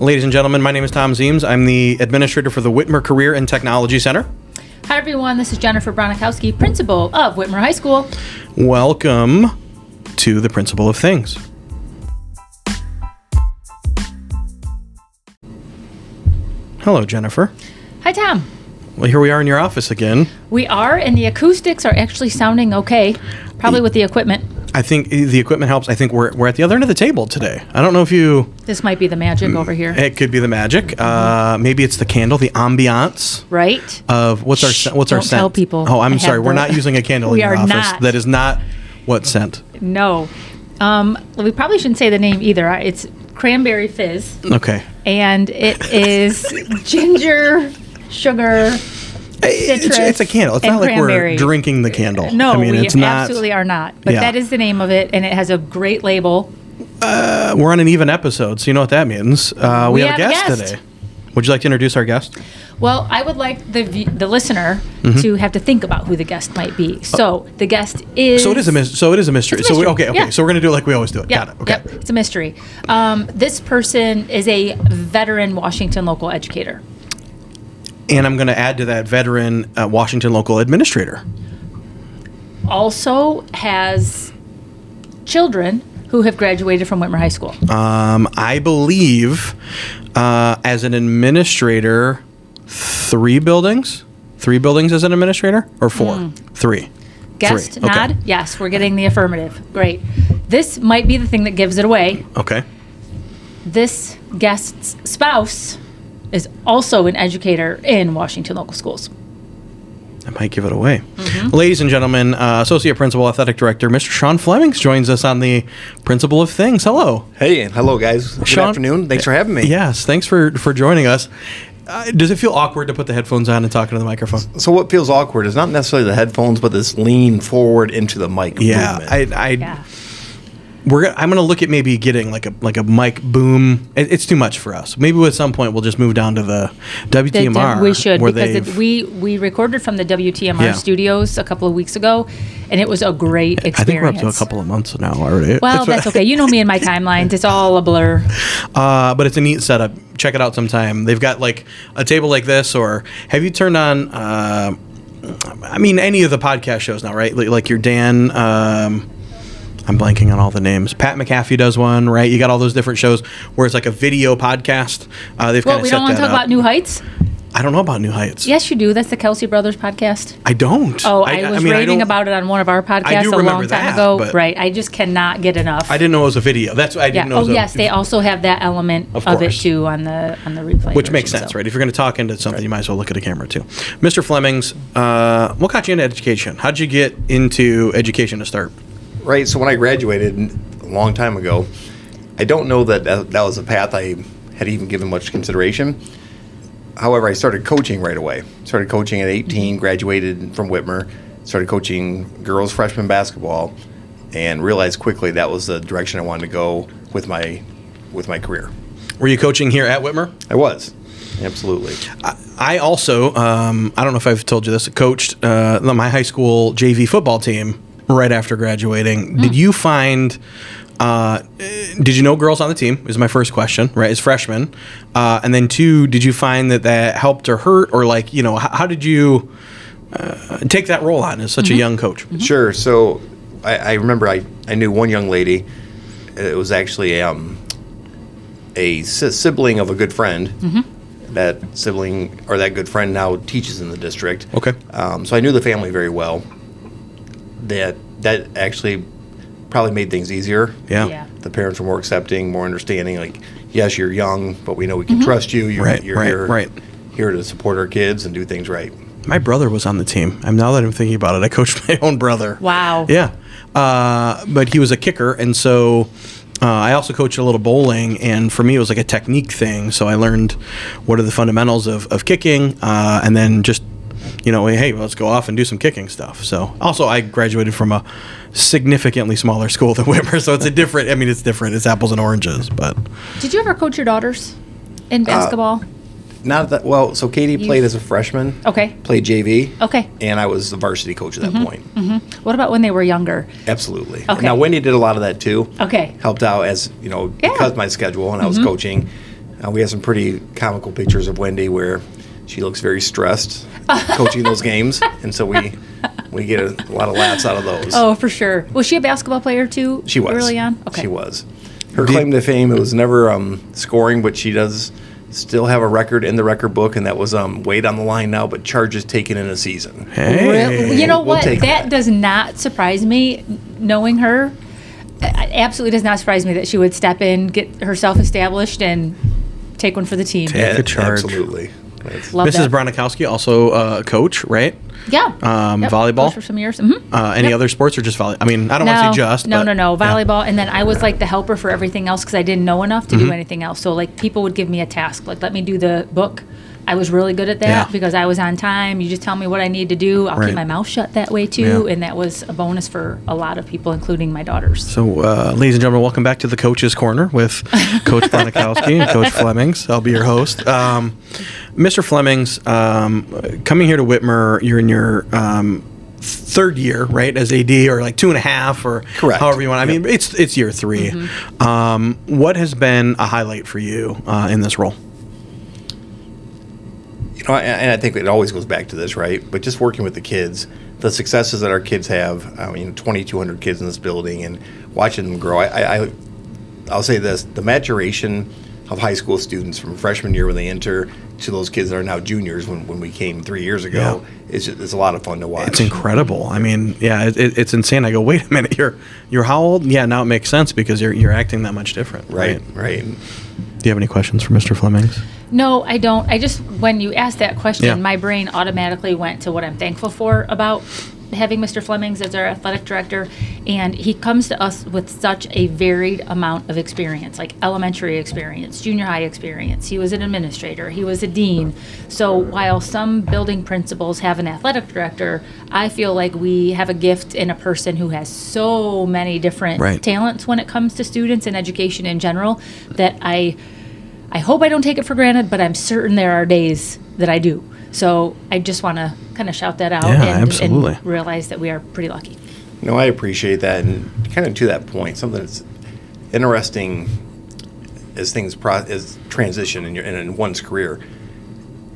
Ladies and gentlemen, my name is Tom Zeems. I'm the administrator for the Whitmer Career and Technology Center. Hi, everyone. This is Jennifer Bronikowski, principal of Whitmer High School. Welcome to the Principle of Things. Hello, Jennifer. Hi, Tom. Well, here we are in your office again. We are, and the acoustics are actually sounding okay, probably with the equipment. I think the equipment helps. I think we're, we're at the other end of the table today. I don't know if you. This might be the magic over here, It could be the magic. Uh, maybe it's the candle, the ambiance right? of what's our Shh, scent- what's our scent. tell people. Oh, I'm I sorry. We're the- not using a candle We in your are office. not. That is not what scent. No. Um, we probably shouldn't say the name either. It's cranberry fizz, Okay. and it is ginger, sugar. It's, Citrus it's a candle. It's not like cranberry. we're drinking the candle. No, I mean, we it's not. absolutely are not. But Yeah. that is the name of it, and it has a great label. Uh, we're on an even episode, so you know what that means. Uh, we, We have, a have a guest, guest. today. Would you like to introduce our guest? Well, I would like the the listener Mm-hmm. to have to think about who the guest might be. So the guest is. Uh, So it is a mis- so it is a mystery. It's a So we, okay, okay. yeah. So we're gonna do it like we always do it. Yep, Got it. Okay. Yep, it's a mystery. Um, this person is a veteran Washington local educator. And I'm gonna add to that veteran uh, Washington local administrator. Also has children who have graduated from Whitmer High School. Um, I believe uh, as an administrator, three buildings, three buildings as an administrator, or four, three. Hmm. Guest Three. Okay. Yes, we're getting the affirmative. Great. This might be the thing that gives it away. Okay. This guest's spouse is also an educator in Washington local schools. I might give it away. Mm-hmm. Ladies and gentlemen, uh, Associate Principal Athletic Director Mr. Sean Flemmings joins us on the Principle of Things. Hello. Hey, hello guys. Good Sean- afternoon. Thanks for having me. Yes, thanks for for joining us. Uh, does it feel awkward to put the headphones on and talk into the microphone? So what feels awkward is not necessarily the headphones, but this lean forward into the mic. Yeah, movement. I, I Yeah. We're gonna, I'm gonna look at maybe getting like a like a mic boom. It, it's too much for us. Maybe at some point we'll just move down to the The- WTMR. we should where because it, we we recorded from the WTMR Yeah. studios a couple of weeks ago, and it was a great experience. I think we're up to a couple of months now already. Well, that's okay. You know me and my timelines; it's all a blur. Uh, but it's a neat setup. Check it out sometime. They've got like a table like this, or have you turned on? Uh, I mean, any of the podcast shows now, right? Like, like your Dan. Um, I'm blanking on all the names. Pat McAfee does one, right? You got all those different shows where it's like a video podcast. Uh, they've Well, kind of we don't want to talk up. about New Heights. I don't know about New Heights. Yes, you do. That's the Kelce Brothers podcast. I don't. Oh, I, was mean, raving don't- about it on one of our podcasts a long time that, ago. Right. I just cannot get enough. I didn't know it was a video. That's why I didn't know. it Oh, was a- yes. They also have that element Of of, it too on the on the replay. Which makes sense, so. right? If you're going to talk into something, you might as well look at a camera too. Mr. Flemmings, uh, what got you into education? How'd you get into education to start? Right. So when I graduated a long time ago, I don't know that that, that was a path I had even given much consideration. However, I started coaching right away. Started coaching at 18, graduated from Whitmer, started coaching girls freshman basketball, and realized quickly that was the direction I wanted to go with my with my career. Were you coaching here at Whitmer? I was. Absolutely. I also, um, I don't know if I've told you this, coached uh, my high school JV football team right after graduating. Did you find, uh, did you know girls on the team? Is my first question, right? As freshmen. Uh, and then two, did you find that that helped or hurt? Or like, you know, how, how did you uh, take that role on as such a young coach? Sure. So I, I remember I, I knew one young lady. It was actually um, a sibling of a good friend. That sibling or that good friend now teaches in the district. Okay. Um, so I knew the family very well. That that actually probably made things easier. Yeah. Yeah. The parents were more accepting, more understanding. Like, yes, you're young, but we know we can trust you. You're, Right, you're right, here, right. here to support our kids and do things right. My brother was on the team. I'm now that I'm thinking about it, I coached my own brother. Wow. Yeah, uh, but he was a kicker, and so uh, I also coached a little bowling. And for me, it was like a technique thing. So I learned what are the fundamentals of, of kicking, uh, and then just you know, hey, let's go off and do some kicking stuff. So also, I graduated from a significantly smaller school than Whitmer, so it's a different. I mean, it's different. It's apples and oranges, but Did you ever coach your daughters in basketball? Not that well. So Katie You- played as a freshman. Okay. Played JV. Okay. And I was the varsity coach at that point. What about when they were younger? Absolutely. Okay. Now Wendy did a lot of that too. Okay. Helped out as you know Yeah. Mm-hmm. because of my schedule and I was coaching. Uh, we have some pretty comical pictures of Wendy where she looks very stressed coaching those games, and so we we get a, lot of laughs out of those. Oh, for sure. Was she a basketball player too? she was early on. Okay. She was. Her claim to fame it was never um, scoring, but she does still have a record in the record book, and that was um, weight on the line now, but charges taken in a season. Hey. Real- You know We'll what? that that. does not surprise me. Knowing her, it absolutely does not surprise me that she would step in, get herself established, and take one for the team. Take a charge. Absolutely. That's- Love Mrs. that. Bronikowski, also a coach, right? Yeah. Um, Yep, volleyball? coached for some years. hmm Uh, any Yep. other sports or just volleyball? I mean, I don't want to say just. no, but- no, no, yeah. volleyball, and then I was like the helper for everything else because I didn't know enough to Mm-hmm. do anything else. So like people would give me a task, like let me do the book. I was really good at that Yeah. because I was on time. You just tell me what I need to do. I'll Right. keep my mouth shut that way too, Yeah. and that was a bonus for a lot of people, including my daughters. So, uh, ladies and gentlemen, welcome back to the Coach's Corner with Coach Bronikowski and Coach Flemmings. I'll be your host. Um, Mr. Flemmings, um, coming here to Whitmer, you're in your um, third year, right, as AD, or like two and a half, or Correct. however you want. I mean, it's it's year 3 Mm-hmm. Um, what has been a highlight for you uh, in this role? You know, and I think it always goes back to this, right? But just working with the kids, the successes that our kids have. I mean, 2,200 kids in this building, and watching them grow. I, I, I I'll say this: the maturation of high school students from freshman year when they enter to those kids that are now juniors when, when we came three years ago is just, it's a lot of fun to watch. It's incredible. I mean, yeah, it, it, it's insane. I go, wait a minute, you're you're how old? Yeah, now it makes sense because you're you're acting that much different, Right, right. Do you have any questions for Mr. Flemmings? No, I don't. I just when you asked that question, Yeah. my brain automatically went to what I'm thankful for about having Mr. Flemmings as our athletic director, and he comes to us with such a varied amount of experience, like elementary experience, junior high experience. He was an administrator, he was a dean. So while some building principals have an athletic director, I feel like we have a gift in a person who has so many different Right. talents when it comes to students and education in general that I I hope I don't take it for granted, but I'm certain there are days that I do. So I just want to kind of shout that out Yeah, and, absolutely. and realize that we are pretty lucky. No, I appreciate that, and kind of to that point, something that's interesting as things pro- as transition in your in, in one's career.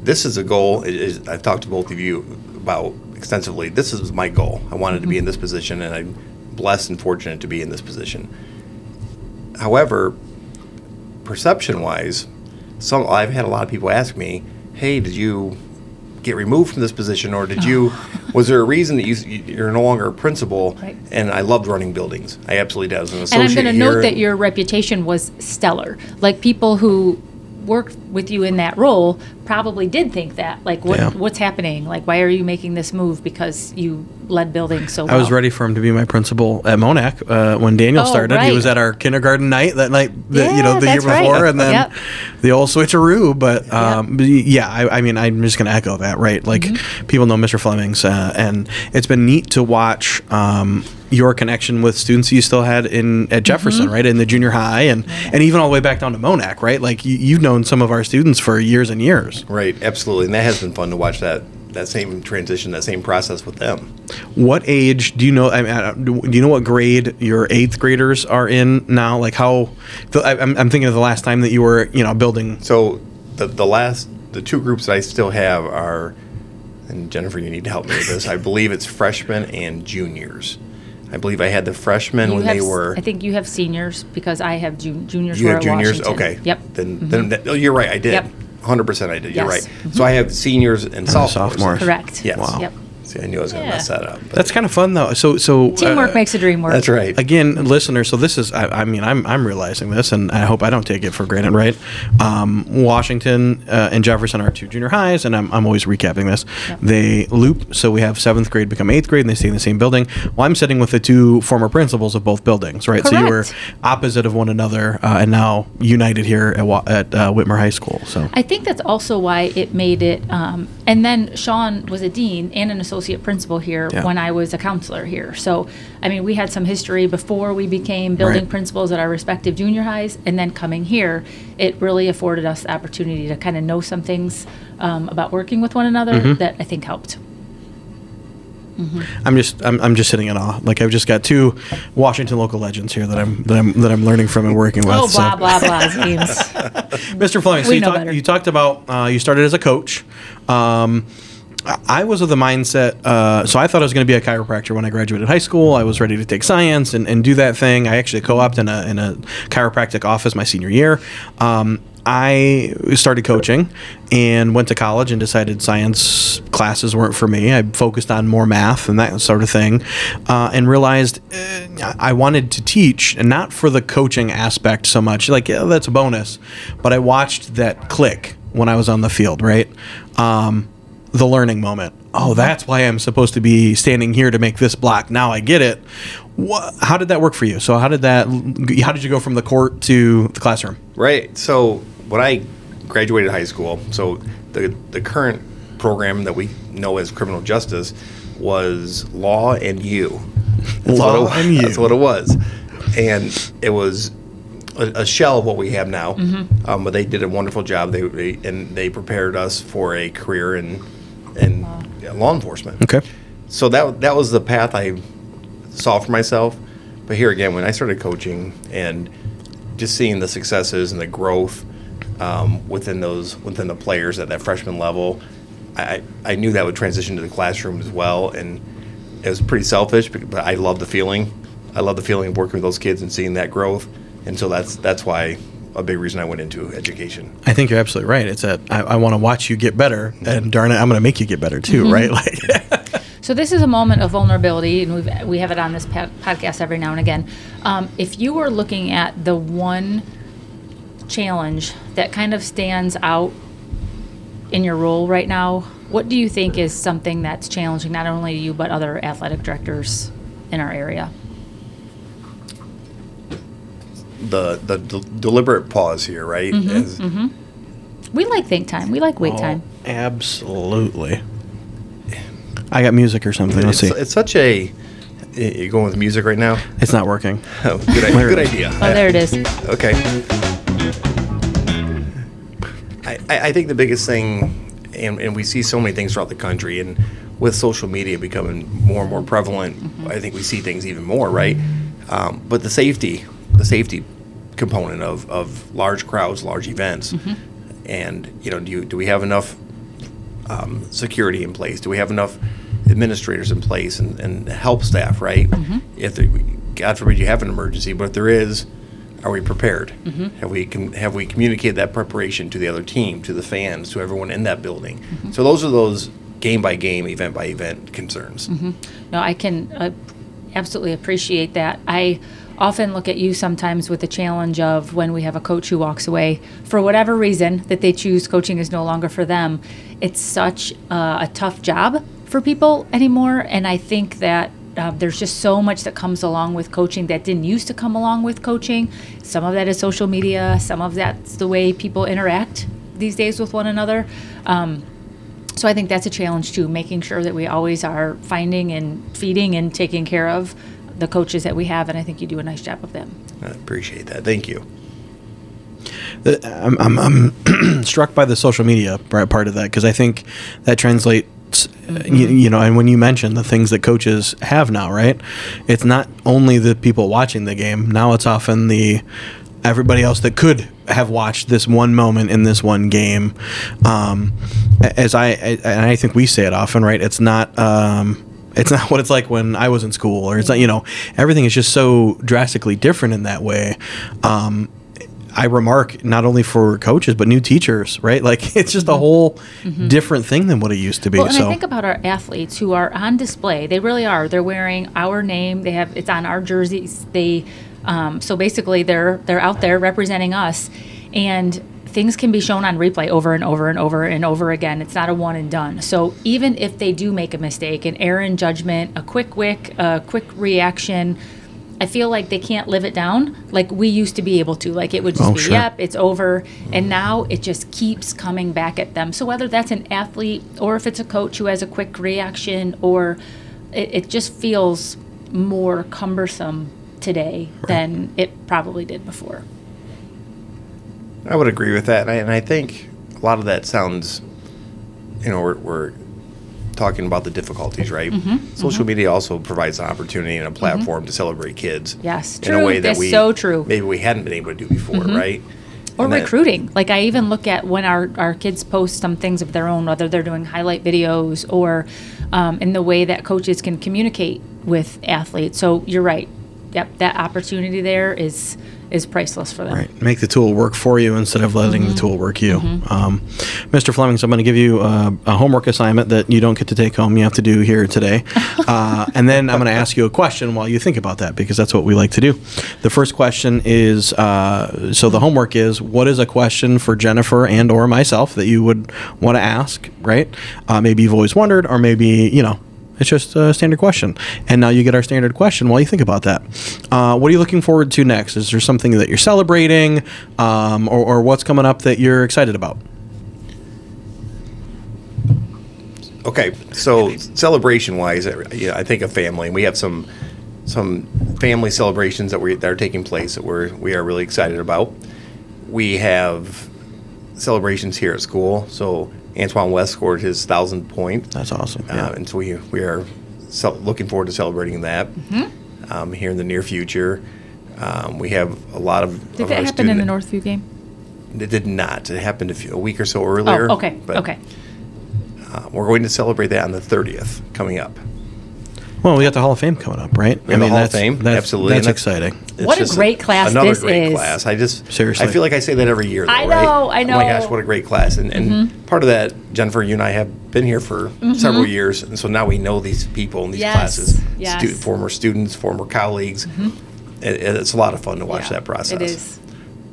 This is a goal. It is, I've talked to both of you about extensively. This is my goal. I wanted to be in this position, and I'm blessed and fortunate to be in this position. However, perception-wise, some I've had a lot of people ask me, "Hey, did you get removed from this position, or did you? Was there a reason that you you're no longer a principal?" Right. And I loved running buildings. I absolutely did. I was an And I'm going to note that your reputation was stellar. Like people who worked with you in that role probably did think that. Like, what Yeah. what's happening? Like, why are you making this move? Because you led buildings so I was ready for him to be my principal at Monac uh, when Daniel Oh, started. He was at our kindergarten night that night, the, you know, the year that's right. before, and then Yep. the old switcheroo. But um, but yeah, I, I mean, I'm just going to echo that, right? Like Mm-hmm. people know Mr. Flemmings, uh, and it's been neat to watch. Um, your connection with students you still had in at Jefferson, Mm-hmm. right, in the junior high, and and even all the way back down to Monac, right? Like you, you've known some of our students for years and years. Right, absolutely, and that has been fun to watch that that same transition, that same process with them. What age do you know? I mean, do do you know what grade your eighth graders are in now? Like how? I- I'm, I'm thinking of the last time that you were, you know, building. So the the last the two groups that I still have are, and Jennifer, you need to help me with this. I believe it's freshmen and juniors. I believe I had the freshmen You when have they were. I think you have seniors because I have jun- juniors. you have juniors. Washington. Okay. Yep. Then mm-hmm. then that, oh, you're right. I did. Yep. Hundred percent. I did. You're Yes. Mm-hmm. right. So I have seniors and sophomores. sophomores. Correct. Yes. Wow. Yep. See, I knew I was going to Yeah. mess that up. That's kind of fun though. So so Teamwork uh, makes a dream work. That's right. Again, listeners. So this is. I, I mean, I'm I'm realizing this, and I hope I don't take it for granted. Right? Um, Washington uh, and Jefferson are two junior highs, and I'm, I'm always recapping this. Yep. They loop, so we have seventh grade become eighth grade, and they stay in the same building. Well, I'm sitting with the two former principals of both buildings. Right? So you were opposite of one another, uh, and now united here at, Wa- at uh, Whitmer High School. So. I think that's also why it made it. Um, and then Sean was a dean and an associate principal here Yeah. when I was a counselor here. So, I mean, we had some history before we became building Right. principals at our respective junior highs. And then coming here, it really afforded us the opportunity to kind of know some things um, about working with one another Mm-hmm. that I think helped. I'm just I'm, I'm just sitting in awe. Like I've just got two Washington local legends here that I'm that I'm that I'm learning from and working with. Oh, so. blah blah blah, Mr. Fleming, so you, talk, you talked about uh, you started as a coach. Um, I- was of the mindset, uh, so I thought I was going to be a chiropractor when I graduated high school. I was ready to take science and, and do that thing. I actually co-opted in a, in a chiropractic office my senior year. Um, I started coaching and went to college and decided science classes weren't for me. I focused on more math and that sort of thing, uh, and realized uh, I wanted to teach, and not for the coaching aspect so much. Like yeah, that's a bonus, but I watched that click when I was on the field. Right, um, the learning moment. Oh, that's why I'm supposed to be standing here to make this block. Now I get it. Wha how did that work for you? So how did that? How did you go from the court to the classroom? Right. So when I graduated high school, so the the current program that we know as criminal justice was law and you. That's Law what it, and you. That's what it was, and it was a, a shell of what we have now. Um, but they did a wonderful job. They, they and they prepared us for a career in in law enforcement. Okay. So that that was the path I saw for myself. But here again, when I started coaching and just seeing the successes and the growth um, within those within the players at that freshman level, I I knew that would transition to the classroom as well. And it was pretty selfish, but I love the feeling. I love the feeling of working with those kids and seeing that growth. And so that's that's why a big reason I went into education. I think you're absolutely right. It's that I, I want to watch you get better, and darn it, I'm going to make you get better too, right? Like, So this is a moment of vulnerability, and we've, we have it on this pa- podcast every now and again. Um, if you were looking at the one challenge that kind of stands out in your role right now, what do you think is something that's challenging not only you but other athletic directors in our area? The the del- deliberate pause here, right? Mm-hmm, As- mm-hmm. We like think time. We like wait oh, time. Oh, absolutely. I got music or something. Let's it's, see. it's such a. You going with music right now? It's not working. Oh, good, idea. good idea. Oh, there it is. Okay. I, I I think the biggest thing, and, and we see so many things throughout the country, and with social media becoming more and more prevalent, mm-hmm. I think we see things even more, right? Um, but the safety, the safety component of, of large crowds, large events, mm-hmm. and you know, do you, do we have enough um, security in place? Do we have enough administrators in place and, and help staff, right? Mm-hmm. If there, God forbid you have an emergency, but if there is, are we prepared? Mm-hmm. Have we com- have we communicated that preparation to the other team, to the fans, to everyone in that building? So those are those game by game, event by event concerns. No, I can uh, absolutely appreciate that. I often look at you sometimes with the challenge of when we have a coach who walks away for whatever reason that they choose coaching is no longer for them. It's such uh, a tough job for people anymore, and I think that. Uh, there's just so much that comes along with coaching that didn't used to come along with coaching. Some of that is social media. Some of that's the way people interact these days with one another. Um, so I think that's a challenge too, making sure that we always are finding and feeding and taking care of the coaches that we have, and I think you do a nice job of them. I appreciate that. Thank you. The- I'm, I'm, I'm struck by the social media part part of that because I think that translates. uh, You, you know, and when you mention the things that coaches have now, right? It's not only the people watching the game. Now it's often the everybody else that could have watched this one moment in this one game. Um, a- as I and I think we say it often, right? It's not. Um, it's not what it's like when I was in school, or it's not. You know, everything is just so drastically different in that way. Um, I remark not only for coaches but new teachers, right? Like it's just a whole different thing than what it used to be. Well, and so I think about our athletes who are on display. They really are. They're wearing our name. They have it's on our jerseys. They um, so basically they're they're out there representing us, and things can be shown on replay over and over and over and over again. It's not a one and done. So even if they do make a mistake, an error in judgment, a quick wick, a quick reaction. I feel like they can't live it down like we used to be able to. Like it would just Oh, be, sure. yep, it's over. And now it just keeps coming back at them. So whether that's an athlete or if it's a coach who has a quick reaction, or it, it just feels more cumbersome today than it probably did before. I would agree with that, and I, and I think a lot of that sounds, you know, we're, we're talking about the difficulties, right? Mm-hmm. Social media also provides an opportunity and a platform to celebrate kids. Yes, in a way that That's we so true. Mm-hmm. maybe we hadn't been able to do before, right? Or And that- recruiting. Like I even look at when our, our kids post some things of their own, whether they're doing highlight videos or um, in the way that coaches can communicate with athletes. So you're right. Yep, that opportunity there is is priceless for them. Right. Make the tool work for you instead of letting Mm-hmm. the tool work you. Um, Mr. Flemmings, I'm going to give you uh, a homework assignment that you don't get to take home. You have to do here today. uh, and then I'm going to ask you a question while you think about that because that's what we like to do. The first question is uh, so the homework is what is a question for Jennifer and or myself that you would want to ask, right? Uh, maybe you've always wondered or maybe, you know, it's just a standard question. And now you get our standard question while you think about that. Uh, what are you looking forward to next? Is there something that you're celebrating um, or, or what's coming up that you're excited about? Okay, so celebration wise, I think of family. We have some some family celebrations that we that are taking place that we're we are really excited about. We have celebrations here at school. So Antoine West scored his thousand point, That's awesome. uh, Yeah. and so we we are cel- looking forward to celebrating that Mm-hmm. um, here in the near future. Um, we have a lot of. Did of that our happen in the student- Northview game? It did not. It happened a, few, a week or so earlier. Oh, okay. but, okay. uh, we're going to celebrate that on the 30th coming up. Well, we got the Hall of Fame coming up, right? We mean, the Hall of that's, Fame, That's, absolutely, That's and that's- exciting. It's What a just great class Another this great is. class. I just Seriously. I feel like I say that every year. Though, I right? know, I Oh my gosh, what a great class! And, and mm-hmm. part of that, Jennifer, you and I have been here for mm-hmm. several years, and so now we know these people in these Yes, classes, yes. stu- former students, former colleagues. Mm-hmm. It, it's a lot of fun to watch Yeah, that process. It is.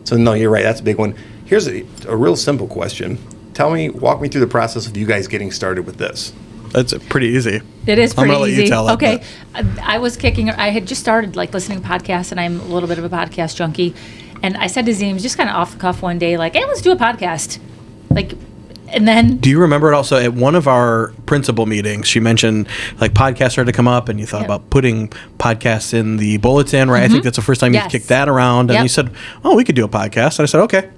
So no, you're right. That's a big one. Here's a, a real simple question. Tell me, walk me through the process of you guys getting started with this. That's pretty easy. It is I'm pretty gonna let you easy. tell it, okay, I I was kicking. I had just started like listening to podcasts, and I'm a little bit of a podcast junkie. And I said to Zeems, just kind of off the cuff one day, like, "Hey, let's do a podcast." Like, and then Do you remember it also at one of our principal meetings? She mentioned like podcasts started to come up, and you thought Yep. Mm-hmm. about putting podcasts in the bulletin, right? I think that's the first time you Yes. kicked that around, and Yep. you said, "Oh, we could do a podcast." And I said, "Okay,"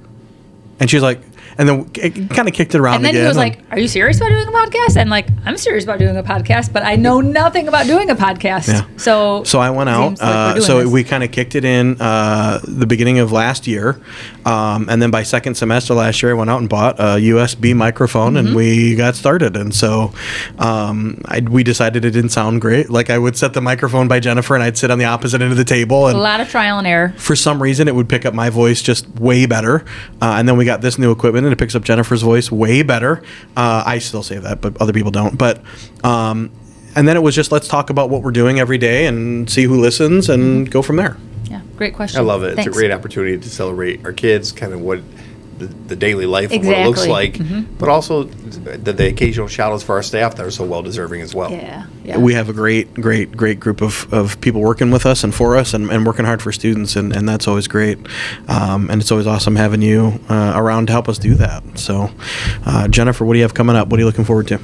and she's like, and then it kind of kicked it around and then again. he was like, "Are you serious about doing a podcast?" And like, I'm serious about doing a podcast, but I know nothing about doing a podcast. Yeah. So So I went out. Like, Uh, so this. we kind of kicked it in uh, the beginning of last year, um, and then by second semester last year, I went out and bought a USB microphone, Mm-hmm. and we got started. And so um, I, we decided it didn't sound great. Like I would set the microphone by Jennifer, and I'd sit on the opposite end of the table, a lot of trial and error. for some reason it would pick up my voice just way better. Uh, and then we got this new equipment and it picks up Jennifer's voice way better. Uh, I still say that, but other people don't. But um, and then it was just let's talk about what we're doing every day and see who listens and go from there. Yeah, great question. I love it. It's a great opportunity to celebrate our kids, kind of what the, the daily life of what it looks Exactly. Mm-hmm. like, but also the, the occasional shout outs for our staff that are so well deserving as well. Yeah, yeah. We have a great, great, great group of, of people working with us and for us and, and working hard for students, and, and that's always great. Um, and it's always awesome having you uh, around to help us do that. So, uh, Jennifer, what do you have coming up? What are you looking forward to?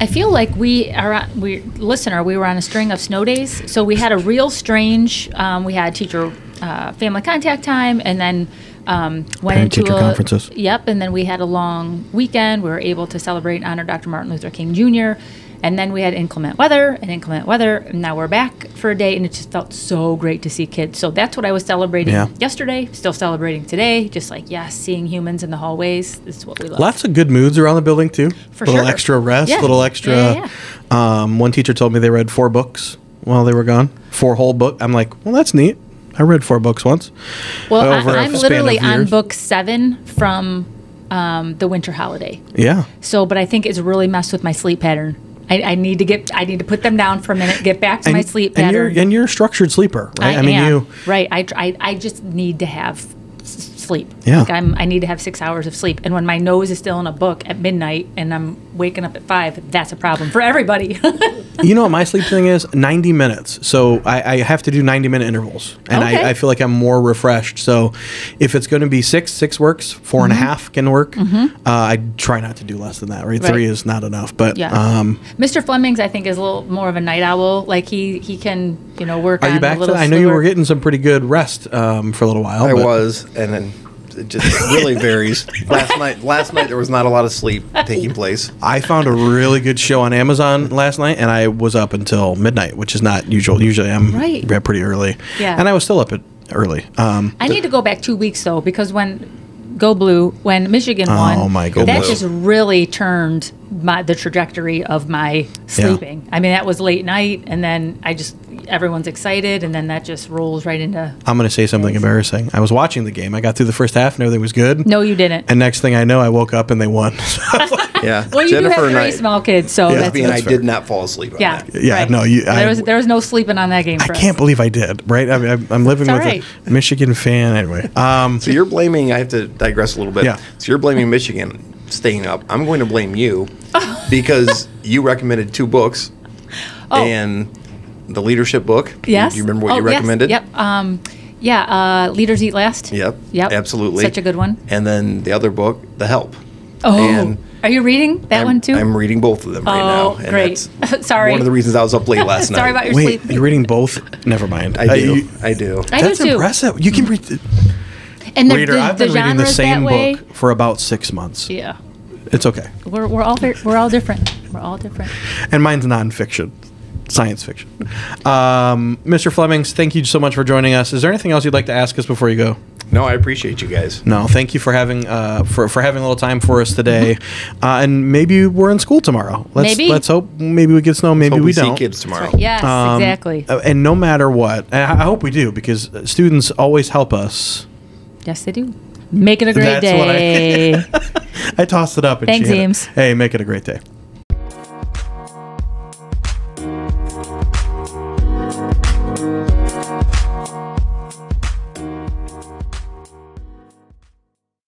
I feel like we are, on- we listener. We were on a string of snow days, so we had a real strange. Um, we had teacher uh, family contact time, and then um, went into Parent-teacher a, conferences. Yep, and then we had a long weekend. We were able to celebrate and honor Dr. Martin Luther King Jr. And then we had inclement weather and inclement weather, and now we're back for a day, and it just felt so great to see kids. So that's what I was celebrating Yeah. yesterday. Still celebrating today. Just like yes, seeing humans in the hallways. This is what we love. Lots of good moods around the building too. For little sure. extra rest, Yeah. little extra. Yeah, Um, one teacher told me they read four books while they were gone. Four whole book. I'm like, well, that's neat. I read four books once. Well, I, I'm literally on book seven from um, the winter holiday. Yeah. So, but I think it's really messed with my sleep pattern. I, I need to get, I need to put them down for a minute, get back to my sleep and you're pattern. and you're a structured sleeper, right? I, mean, am. you. right. I, I, I just need to have sleep. Yeah. Like I'm, I need to have six hours of sleep. And when my nose is still in a book at midnight and I'm waking up at five, that's a problem for everybody. You know what my sleep thing is? 90 minutes. So I, I have to do 90 minute intervals. And Okay. I, I feel like I'm more refreshed. So if it's going to be six, six works. Four and a half can work. Uh, I try not to do less than that, right? Mm-hmm. Right. Three is not enough. But Yeah. um, Mr. Fleming's, I think, is a little more of a night owl. Like he, he can, you know, work are on you back a to that? I know you were getting some pretty good rest um, for a little while. I but- was, and then It just really varies. Last night, last night there was not a lot of sleep taking place. I found a really good show on Amazon last night, and I was up until midnight, which is not usual. Usually, I'm Right. yeah, pretty early. Yeah. and I was still up at early. Um, I need to go back two weeks though, because when Go Blue, when Michigan won, Oh, won, my Go that Blue. just really turned my the trajectory of my sleeping. I mean, that was late night, and then I just everyone's excited, and then that just rolls right into. I'm going to say something embarrassing. I was watching the game. I got through the first half, and everything was good. No, you didn't. And next thing I know, I woke up and they won. Yeah, well, you do have and three I, small kids, so Yeah. that's Debbie and I fair. did not fall asleep. On yeah. that. Yeah, right. no, you- I- there was there was no sleeping on that game. I us. can't believe I did. Right? I mean, I'm, I'm living It's with right. a Michigan fan anyway. Um, So you're blaming. I have to digress a little bit. Yeah. So you're blaming Michigan staying up. I'm going to blame you because you recommended two books, Oh. and the leadership book. Yes. Do you remember what Oh, you yes. recommended? Yep. Um, yeah. Uh, Leaders Eat Last. Yep. Yep. Absolutely. Such a good one. And then the other book, The Help. Oh, And are you reading that I'm, one too? I'm reading both of them right now. Oh, great. that's Sorry. One of the reasons I was up late last night. Sorry about your wait, sleep. you're reading both? Never mind. I Uh, do. you- I do. I do that's too. impressive. You can read. The, And the, reader, the, I've the been reading the same book for about six months. Yeah. It's okay. We're, we're all we're all different. We're all different. And mine's nonfiction, science fiction. Um, Mr. Flemmings, thank you so much for joining us. Is there anything else you'd like to ask us before you go? No, I appreciate you guys. No, thank you for having uh, for for having a little time for us today, uh, and maybe we're in school tomorrow. Let's Maybe. let's hope maybe we get snow, maybe Hope we, we, don't. see kids tomorrow. Yes, Um, exactly. uh, And no matter what, I I hope we do because students always help us. Yes, they do. Make it a great That's what I- day. I tossed it up. And Thanks, hit Hey, make it a great day.